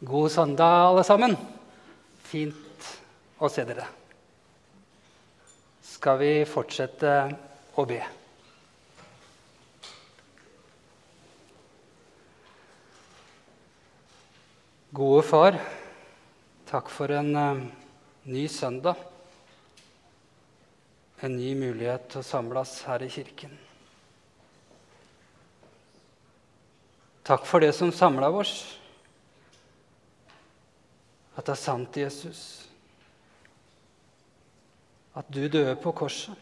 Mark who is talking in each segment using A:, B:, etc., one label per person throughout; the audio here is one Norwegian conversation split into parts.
A: God søndag, alle sammen. Fint å se dere. Skal vi fortsette å be? Gode far, takk for en uh, ny søndag. En ny mulighet til å samles her i kirken. Takk for det som samla oss at det er sant, Jesus, at du døde på korset.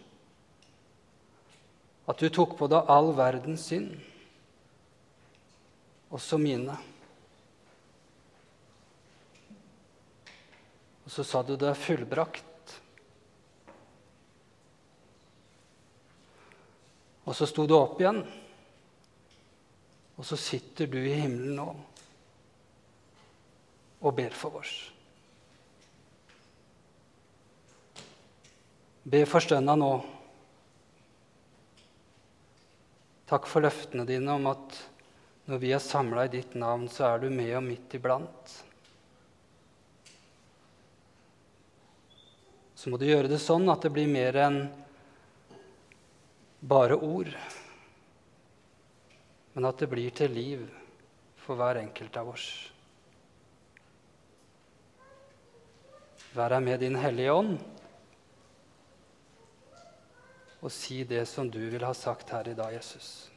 A: At du tok på deg all verdens synd, også mine. Og så sa du det er fullbrakt. Og så sto du opp igjen, og så sitter du i himmelen nå og ber for oss. Be for stønna nå. Takk for løftene dine om at når vi er samla i ditt navn, så er du med og midt iblant. Så må du gjøre det sånn at det blir mer enn bare ord, men at det blir til liv for hver enkelt av oss. Vær deg med din Hellige Ånd og si det som du vil ha sagt her i dag, Jesus.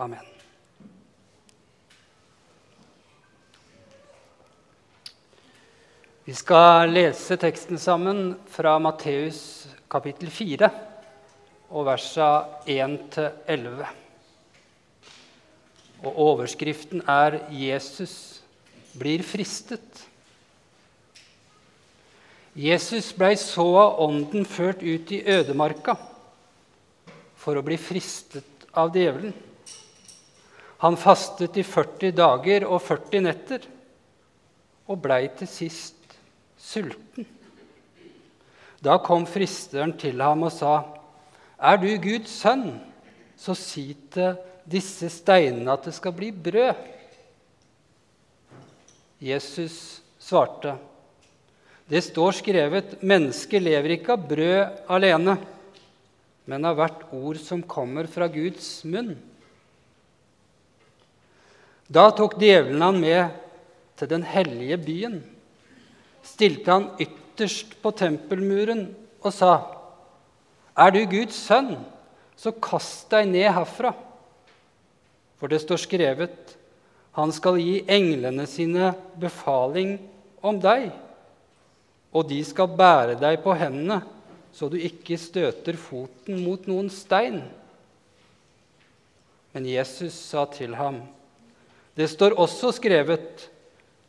A: Amen. Vi skal lese teksten sammen fra Matteus kapittel 4 og versa 1-11. Og overskriften er 'Jesus blir fristet'. Jesus blei så av ånden ført ut i ødemarka for å bli fristet av djevelen. Han fastet i 40 dager og 40 netter og blei til sist sulten. Da kom fristeren til ham og sa, 'Er du Guds sønn, så si til disse steinene at det skal bli brød.' Jesus svarte, det står skrevet mennesket lever ikke av brød alene, men av hvert ord som kommer fra Guds munn. Da tok djevelen han med til den hellige byen, stilte han ytterst på tempelmuren og sa, 'Er du Guds sønn, så kast deg ned herfra.' For det står skrevet, 'Han skal gi englene sine befaling om deg.' Og de skal bære deg på hendene, så du ikke støter foten mot noen stein. Men Jesus sa til ham, det står også skrevet,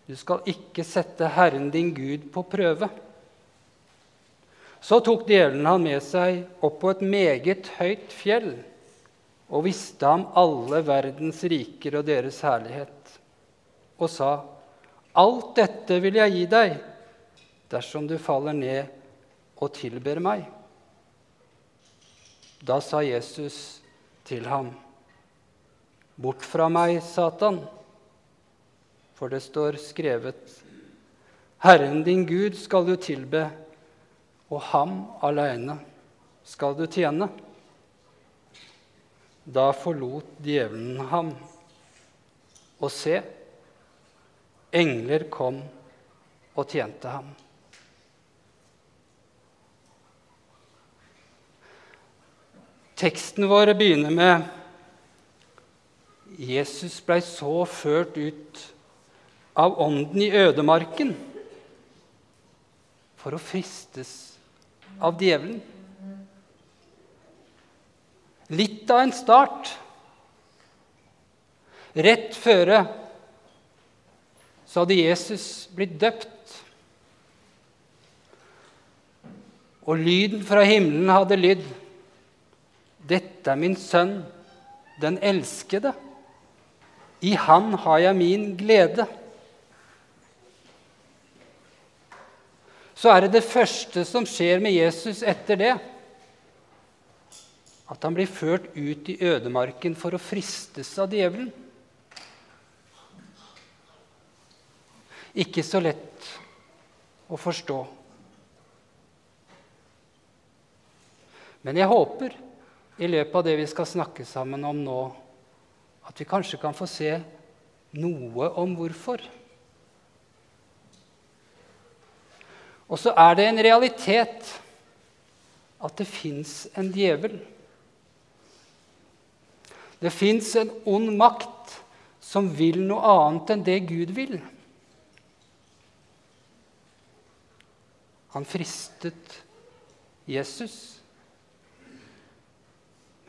A: du skal ikke sette Herren din Gud på prøve. Så tok djevelen han med seg opp på et meget høyt fjell og visste ham alle verdens riker og deres herlighet, og sa, Alt dette vil jeg gi deg dersom du faller ned og tilber meg. Da sa Jesus til ham, Bort fra meg, Satan, for det står skrevet, Herren din Gud skal du tilbe, og ham alene skal du tjene. Da forlot djevelen ham, og se, engler kom og tjente ham. Teksten vår begynner med Jesus blei så ført ut av ånden i ødemarken for å fristes av djevelen. Litt av en start. Rett føre så hadde Jesus blitt døpt. Og lyden fra himmelen hadde lydd. 'Dette er min sønn, den elskede. I han har jeg min glede.' Så er det det første som skjer med Jesus etter det, at han blir ført ut i ødemarken for å fristes av djevelen. ikke så lett å forstå. Men jeg håper i løpet av det vi skal snakke sammen om nå, at vi kanskje kan få se noe om hvorfor. Og så er det en realitet at det fins en djevel. Det fins en ond makt som vil noe annet enn det Gud vil. Han fristet Jesus.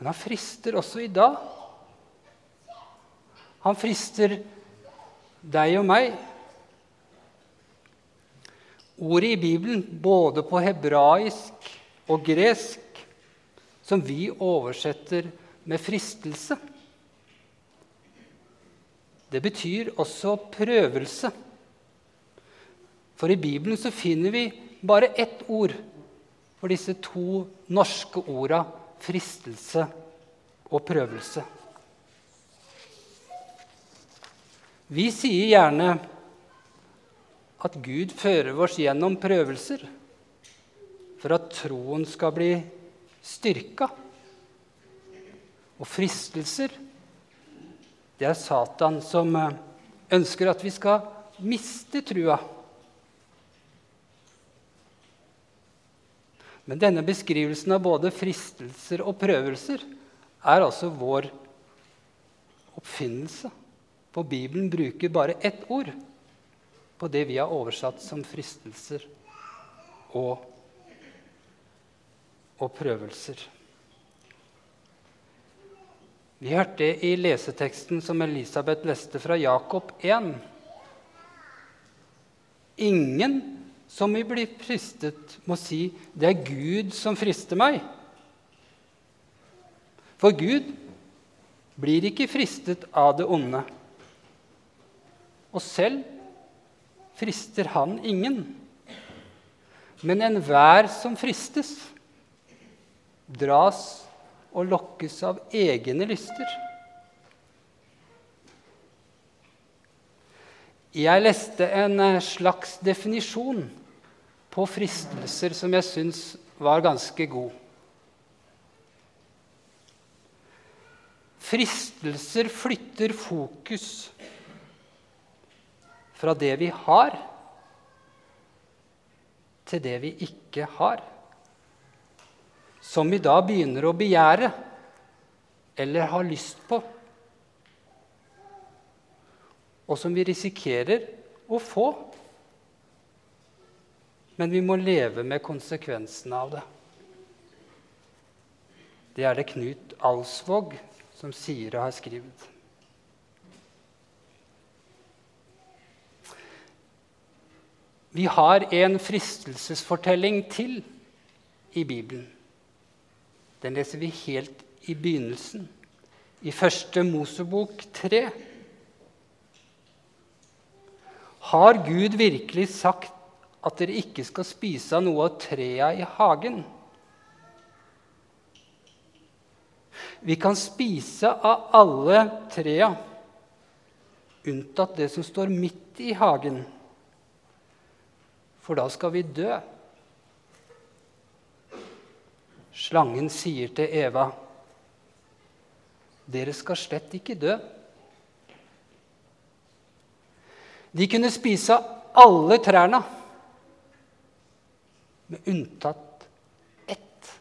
A: Men han frister også i dag. Han frister deg og meg. Ordet i Bibelen, både på hebraisk og gresk, som vi oversetter med fristelse, det betyr også prøvelse. For i Bibelen så finner vi bare ett ord for disse to norske orda fristelse og prøvelse. Vi sier gjerne at Gud fører oss gjennom prøvelser for at troen skal bli styrka. Og fristelser, det er Satan som ønsker at vi skal miste trua. Men denne beskrivelsen av både fristelser og prøvelser er altså vår oppfinnelse. For Bibelen bruker bare ett ord på det vi har oversatt som fristelser og, og prøvelser. Vi hørte i leseteksten som Elisabeth leste fra Jakob 1. Ingen som vi blir fristet, må si 'det er Gud som frister meg'. For Gud blir ikke fristet av det onde. Og selv frister han ingen. Men enhver som fristes, dras og lokkes av egne lyster. Jeg leste en eh, slags definisjon på fristelser som jeg syns var ganske god. Fristelser flytter fokus fra det vi har, til det vi ikke har. Som vi da begynner å begjære eller har lyst på. Og som vi risikerer å få. Men vi må leve med konsekvensene av det. Det er det Knut Alsvåg som sier og har skrevet. Vi har en fristelsesfortelling til i Bibelen. Den leser vi helt i begynnelsen, i første Mosebok 3. Har Gud virkelig sagt at dere ikke skal spise av noe av trea i hagen? Vi kan spise av alle trea, unntatt det som står midt i hagen for da skal vi dø. Slangen sier til Eva, 'Dere skal slett ikke dø.' De kunne spise alle trærne, med unntatt ett.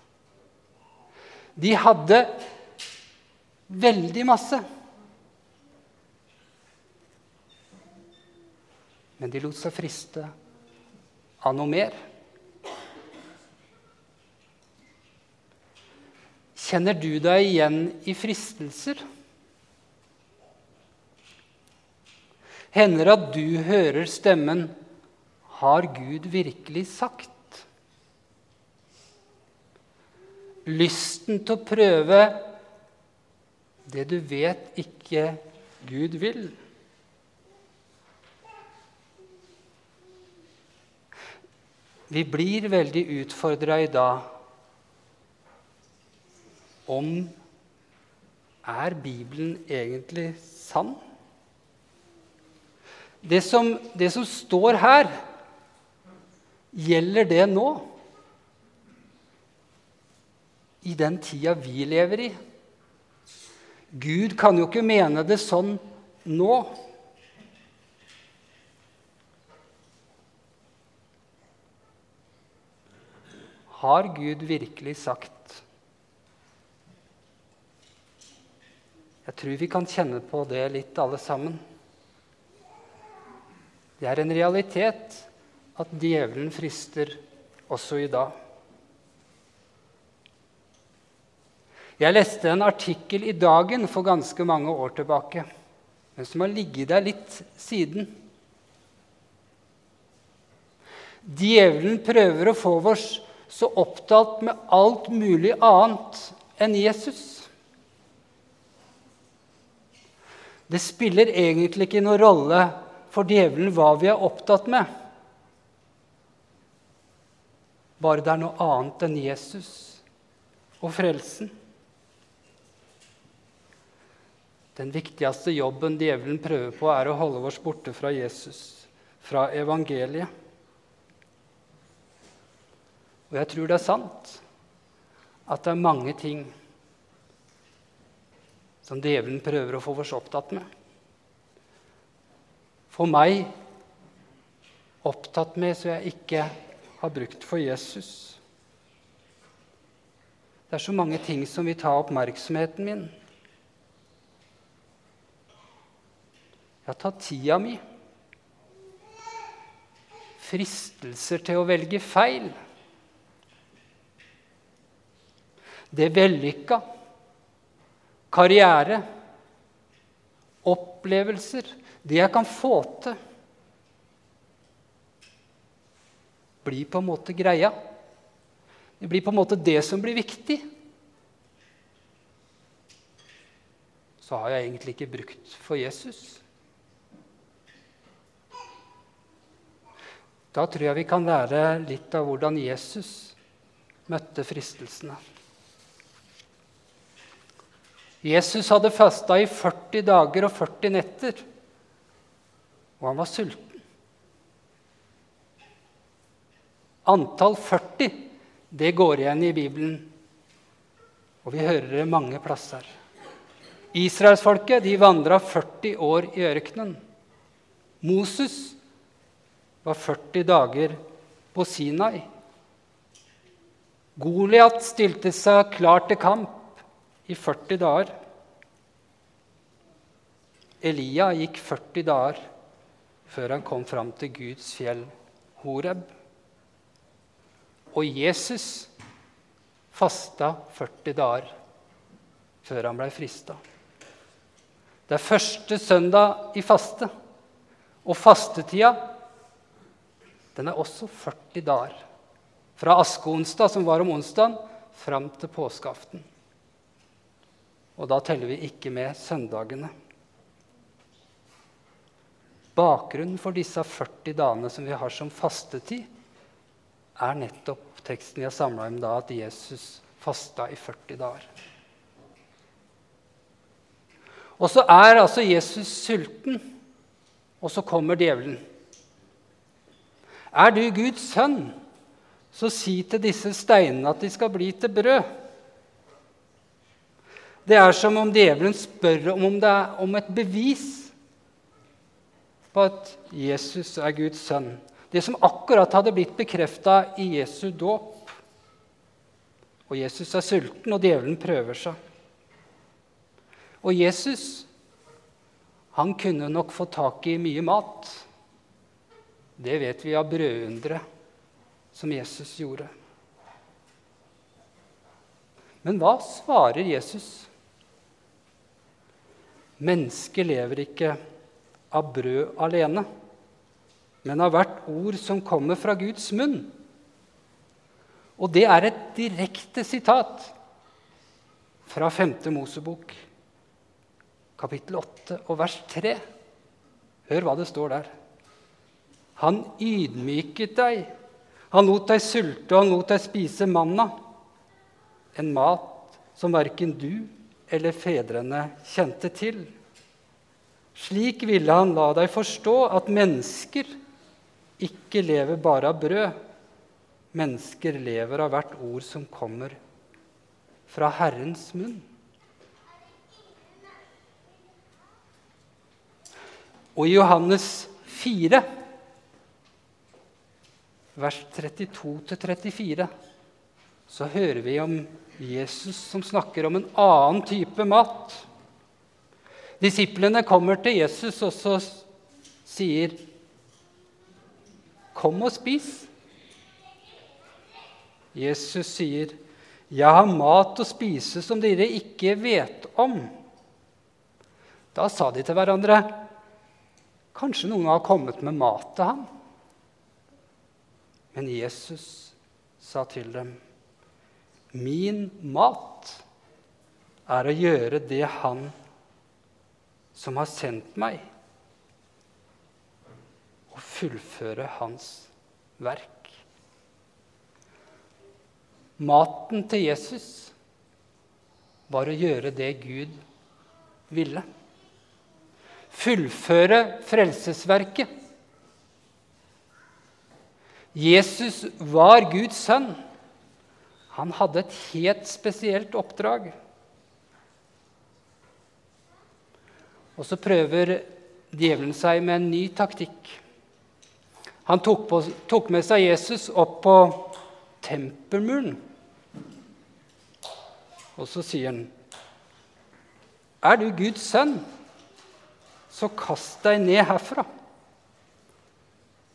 A: De hadde veldig masse. Men de lot seg friste av noe mer? Kjenner du deg igjen i fristelser? Hender at du hører stemmen 'Har Gud virkelig sagt?' Lysten til å prøve det du vet ikke Gud vil. Vi blir veldig utfordra i dag om er Bibelen egentlig sann? det som, det som står her, gjelder det nå? I den tida vi lever i? Gud kan jo ikke mene det sånn nå. Har Gud virkelig sagt Jeg tror vi kan kjenne på det litt, alle sammen. Det er en realitet at djevelen frister også i dag. Jeg leste en artikkel i Dagen for ganske mange år tilbake, men som har ligget der litt siden. Djevelen prøver å få oss så opptatt med alt mulig annet enn Jesus. Det spiller egentlig ikke noen rolle for djevelen hva vi er opptatt med. Bare det er noe annet enn Jesus og frelsen. Den viktigste jobben djevelen prøver på, er å holde oss borte fra Jesus, fra evangeliet. Og jeg tror det er sant at det er mange ting som djevelen prøver å få oss opptatt med. For meg opptatt med så jeg ikke har brukt for Jesus. Det er så mange ting som vil ta oppmerksomheten min. Har tatt tida mi. Fristelser til å velge feil. Det vellykka karriere, opplevelser, det jeg kan få til, blir på en måte greia. Det blir på en måte det som blir viktig. Så har jeg egentlig ikke brukt for Jesus. Da tror jeg vi kan lære litt av hvordan Jesus møtte fristelsene. Jesus hadde fasta i 40 dager og 40 netter, og han var sulten. Antall 40 det går igjen i Bibelen, og vi hører det mange plasser. Israelsfolket vandra 40 år i ørkenen. Moses var 40 dager på Sinai. Goliat stilte seg klar til kamp i 40 dager. Elia gikk 40 dager før han kom fram til Guds fjell Horeb. Og Jesus fasta 40 dager før han ble frista. Det er første søndag i faste. Og fastetida den er også 40 dager. Fra askeonsdag, som var om onsdagen, fram til påskeaften. Og da teller vi ikke med søndagene. Bakgrunnen for disse 40 dagene som vi har som fastetid, er nettopp teksten vi har samla om da, at Jesus fasta i 40 dager. Og så er altså Jesus sulten, og så kommer djevelen. Er du Guds sønn, så si til disse steinene at de skal bli til brød. Det er som om djevelen spør om det er om et bevis på at Jesus er Guds sønn. Det som akkurat hadde blitt bekrefta i Jesu dåp. Og Jesus er sulten, og djevelen prøver seg. Og Jesus han kunne nok få tak i mye mat. Det vet vi av brødunderet som Jesus gjorde. Men hva svarer Jesus? Mennesket lever ikke av brød alene, men av hvert ord som kommer fra Guds munn. Og det er et direkte sitat fra 5. Mosebok, kapittel 8 og vers 3. Hør hva det står der. Han ydmyket deg. Han lot deg sulte, og han lot deg spise manna, en mat som verken du eller fedrene kjente til. Slik ville han la deg forstå at mennesker ikke lever bare av brød. Mennesker lever av hvert ord som kommer fra Herrens munn. Og i Johannes 4, vers 32-34, så hører vi om Jesus som snakker om en annen type mat. Disiplene kommer til Jesus og så sier, 'Kom og spis'. Jesus sier, 'Jeg har mat å spise som dere ikke vet om.' Da sa de til hverandre, 'Kanskje noen har kommet med mat til ham?' Men Jesus sa til dem, 'Min mat er å gjøre det Han som har sendt meg, og fullføre Hans verk. Maten til Jesus var å gjøre det Gud ville. Fullføre frelsesverket. Jesus var Guds sønn. Han hadde et helt spesielt oppdrag. Og så prøver djevelen seg med en ny taktikk. Han tok, på, tok med seg Jesus opp på tempelmuren. Og så sier han, 'Er du Guds sønn, så kast deg ned herfra.'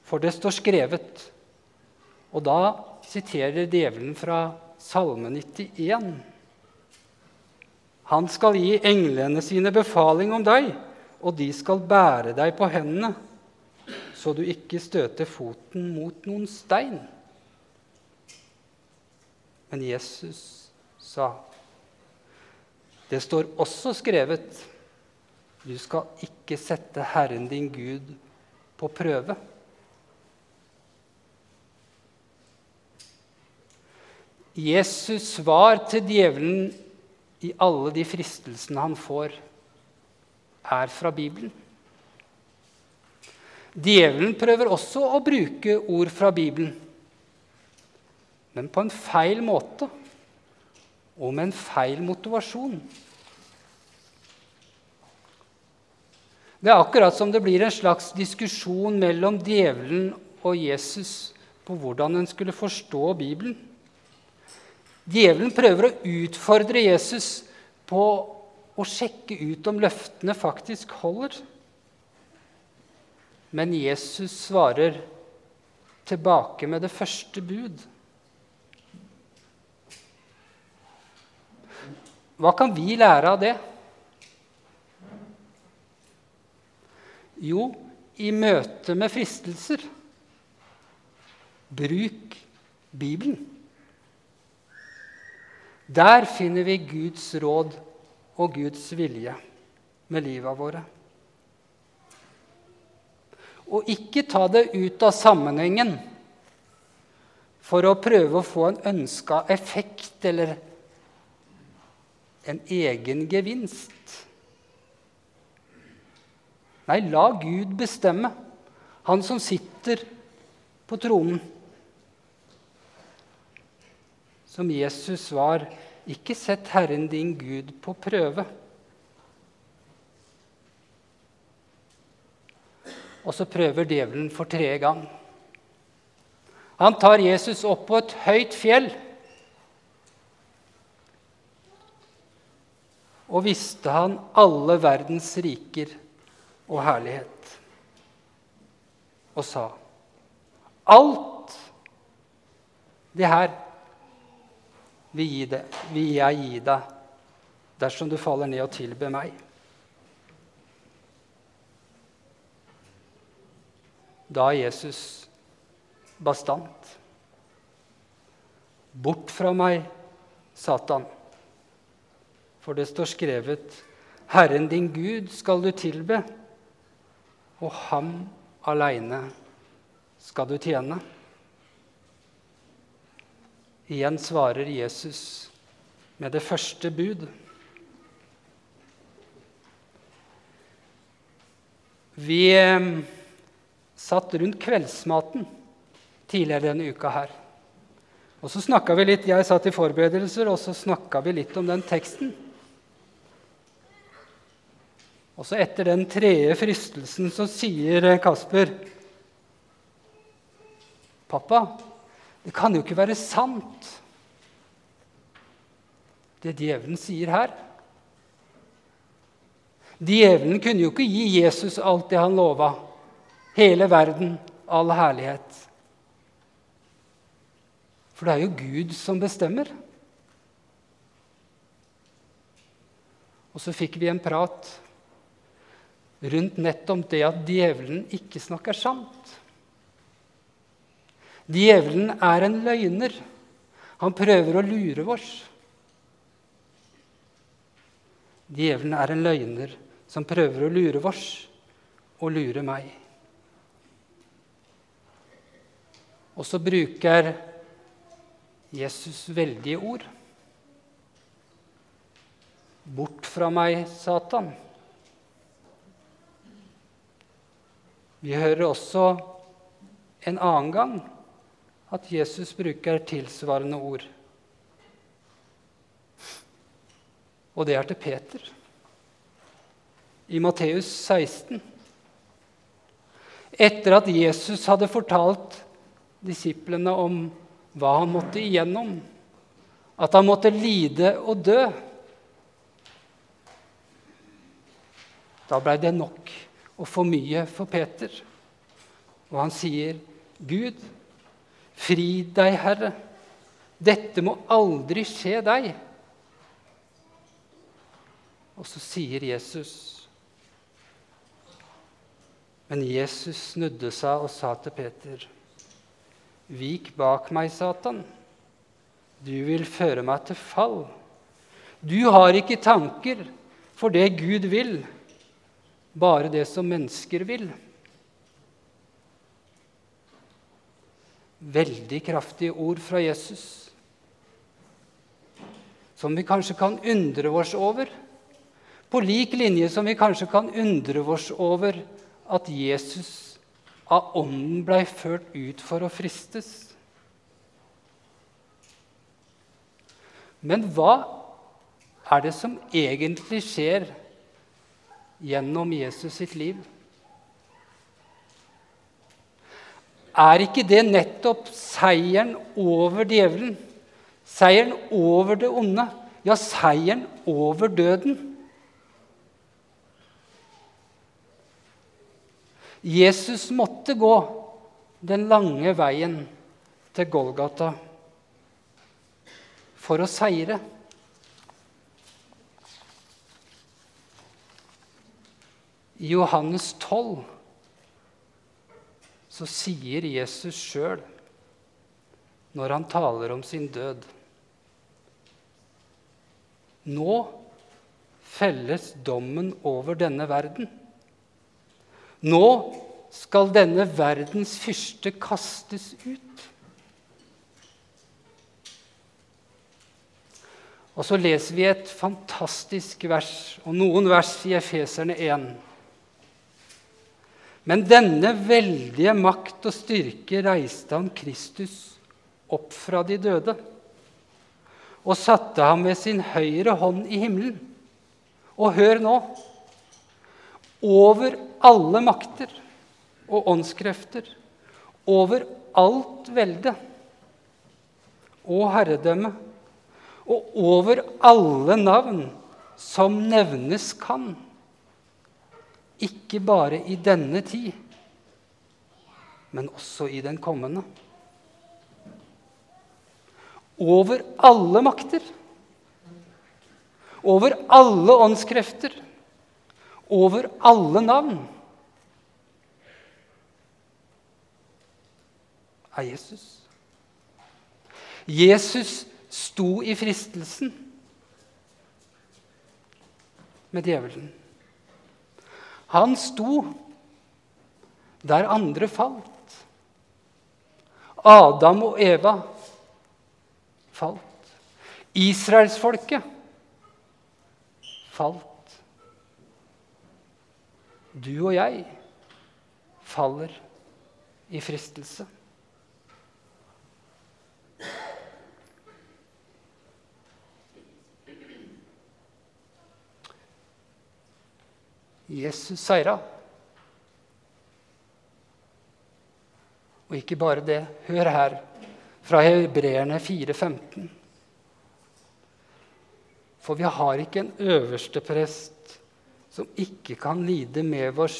A: For det står skrevet. Og da siterer djevelen fra Salme 91. Han skal gi englene sine befaling om deg, og de skal bære deg på hendene, så du ikke støter foten mot noen stein. Men Jesus sa, det står også skrevet, du skal ikke sette Herren din Gud på prøve. Jesus svar til djevelen i alle de fristelsene han får, er fra Bibelen. Djevelen prøver også å bruke ord fra Bibelen, men på en feil måte og med en feil motivasjon. Det er akkurat som det blir en slags diskusjon mellom djevelen og Jesus på hvordan en skulle forstå Bibelen. Djevelen prøver å utfordre Jesus på å sjekke ut om løftene faktisk holder. Men Jesus svarer tilbake med det første bud. Hva kan vi lære av det? Jo, i møte med fristelser bruk Bibelen. Der finner vi Guds råd og Guds vilje med livet våre. Og ikke ta det ut av sammenhengen for å prøve å få en ønska effekt eller en egen gevinst. Nei, la Gud bestemme, han som sitter på tronen som Jesus var, ikke sett Herren din Gud på prøve. Og så prøver djevelen for tredje gang. Han tar Jesus opp på et høyt fjell. Og visste han alle verdens riker og herlighet. Og sa Alt det her vil, gi det, vil jeg gi deg dersom du faller ned og tilber meg. Da er Jesus bastant. Bort fra meg, Satan. For det står skrevet, Herren din Gud skal du tilbe, og ham aleine skal du tjene. Igjen svarer Jesus med det første bud. Vi eh, satt rundt kveldsmaten tidligere denne uka her. Og så vi litt, Jeg satt i forberedelser, og så snakka vi litt om den teksten. Og så etter den tredje fristelsen så sier Kasper Pappa, det kan jo ikke være sant, det djevelen sier her. Djevelen kunne jo ikke gi Jesus alt det han lova. Hele verden, all herlighet. For det er jo Gud som bestemmer. Og så fikk vi en prat rundt nettopp det at djevelen ikke snakker sant. Djevelen er en løgner. Han prøver å lure oss. Djevelen er en løgner som prøver å lure oss og lure meg. Og så bruker Jesus veldige ord. Bort fra meg, Satan. Vi hører også en annen gang at Jesus bruker tilsvarende ord. Og det er til Peter. I Matteus 16. Etter at Jesus hadde fortalt disiplene om hva han måtte igjennom, at han måtte lide og dø Da blei det nok og for mye for Peter. Og han sier, 'Gud, fri deg, Herre. Dette må aldri skje deg.' Og så sier Jesus Men Jesus snudde seg og sa til Peter, 'Vik bak meg, Satan. Du vil føre meg til fall.' Du har ikke tanker for det Gud vil, bare det som mennesker vil. Veldig kraftige ord fra Jesus, som vi kanskje kan undre oss over. På lik linje som vi kanskje kan undre oss over at Jesus av ånden blei ført ut for å fristes. Men hva er det som egentlig skjer gjennom Jesus sitt liv. Er ikke det nettopp seieren over djevelen? Seieren over det onde? Ja, seieren over døden. Jesus måtte gå den lange veien til Golgata for å seire. Johannes 12 så sier Jesus sjøl, når han taler om sin død Nå felles dommen over denne verden. Nå skal denne verdens fyrste kastes ut. Og så leser vi et fantastisk vers, og noen vers i Efeserne 1. Men denne veldige makt og styrke reiste han Kristus opp fra de døde og satte ham ved sin høyre hånd i himmelen. Og hør nå over alle makter og åndskrefter, over alt velde og herredømme, og over alle navn som nevnes kan ikke bare i denne tid, men også i den kommende. Over alle makter, over alle åndskrefter, over alle navn er Jesus. Jesus sto i fristelsen med djevelen. Han sto der andre falt. Adam og Eva falt. Israelsfolket falt. Du og jeg faller i fristelse. Jesus seira. Og ikke bare det. Hør her, fra Hebreerne 4,15. For vi har ikke en øverste prest som ikke kan lide med oss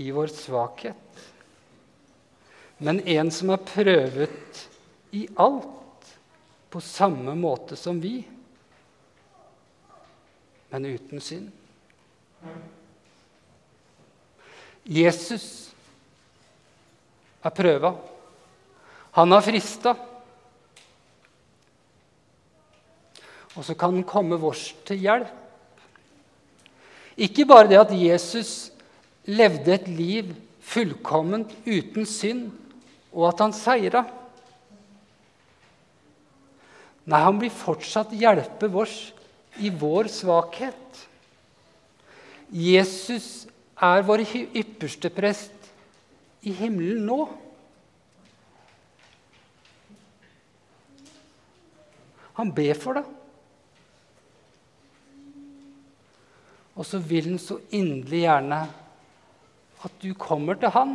A: i vår svakhet, men en som er prøvet i alt på samme måte som vi, men uten synd. Jesus er prøva. Han har frista. Og så kan han komme vårs til hjelp. Ikke bare det at Jesus levde et liv fullkomment uten synd, og at han seira. Nei, han blir fortsatt hjelpe vårs i vår svakhet. Jesus er vår ypperste prest i himmelen nå. Han ber for deg. Og så vil han så inderlig gjerne at du kommer til han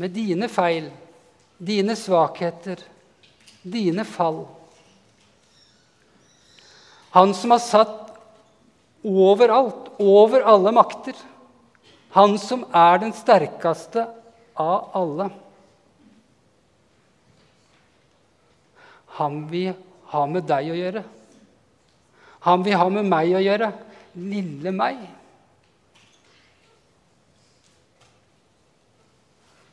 A: med dine feil, dine svakheter, dine fall. Han som har satt overalt, over alle makter. Han som er den sterkeste av alle. Han vil ha med deg å gjøre. Han vil ha med meg å gjøre. Lille meg.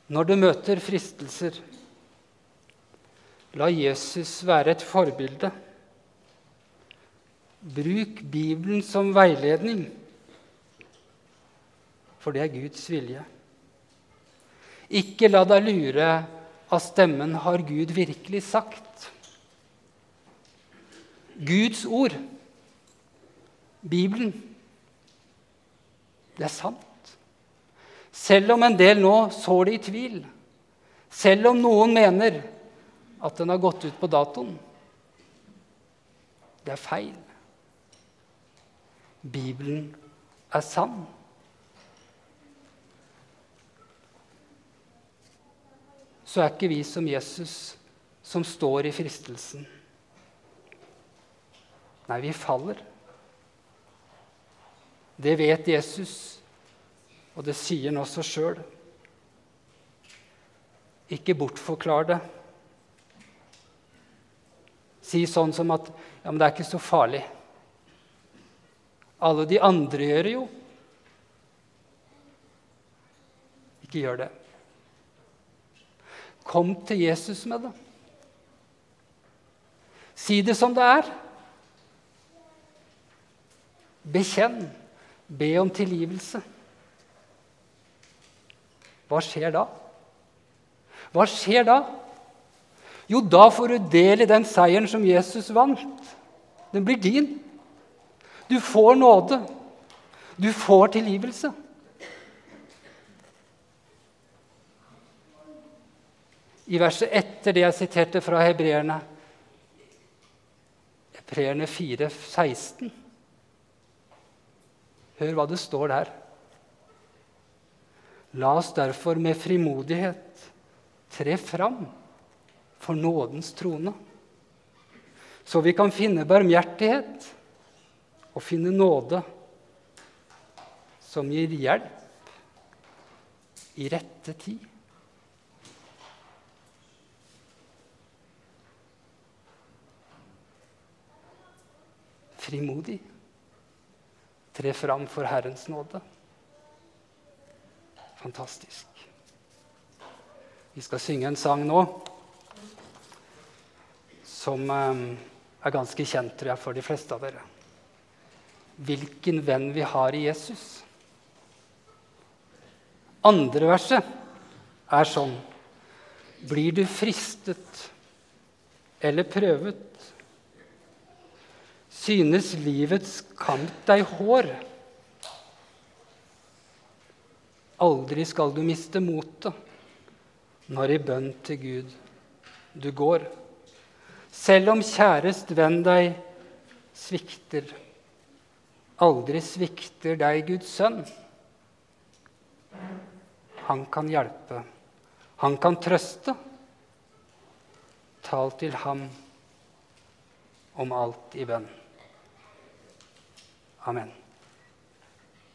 A: Når du møter fristelser, la Jesus være et forbilde. Bruk Bibelen som veiledning, for det er Guds vilje. Ikke la deg lure av stemmen 'Har Gud virkelig sagt?' Guds ord, Bibelen, det er sant. Selv om en del nå sår det i tvil, selv om noen mener at den har gått ut på datoen. Det er feil. Bibelen er sann. Så er ikke vi som Jesus, som står i fristelsen. Nei, vi faller. Det vet Jesus, og det sier han også sjøl. Ikke bortforklar det. Si sånn som at ja, men det er ikke så farlig. Alle de andre gjør det jo. Ikke gjør det. Kom til Jesus med det. Si det som det er. Bekjenn. Be om tilgivelse. Hva skjer da? Hva skjer da? Jo, da får du del i den seieren som Jesus vant. Den blir din. Du får nåde. Du får tilgivelse. I verset etter det jeg siterte fra hebreerne, hebreerne 4, 16 Hør hva det står der. La oss derfor med frimodighet tre fram for nådens trone, så vi kan finne barmhjertighet å finne nåde som gir hjelp i rette tid. Frimodig. Tre fram for Herrens nåde. Fantastisk. Vi skal synge en sang nå som eh, er ganske kjent tror jeg, for de fleste av dere hvilken venn vi har i Jesus. Andre verset er sånn Blir du fristet eller prøvet? Synes livets kamp deg hår? Aldri skal du miste motet når i bønn til Gud du går. Selv om kjærest venn deg svikter, aldri svikter deg Guds sønn. Han kan hjelpe, han kan trøste. Tal til ham om alt i bønn. Amen.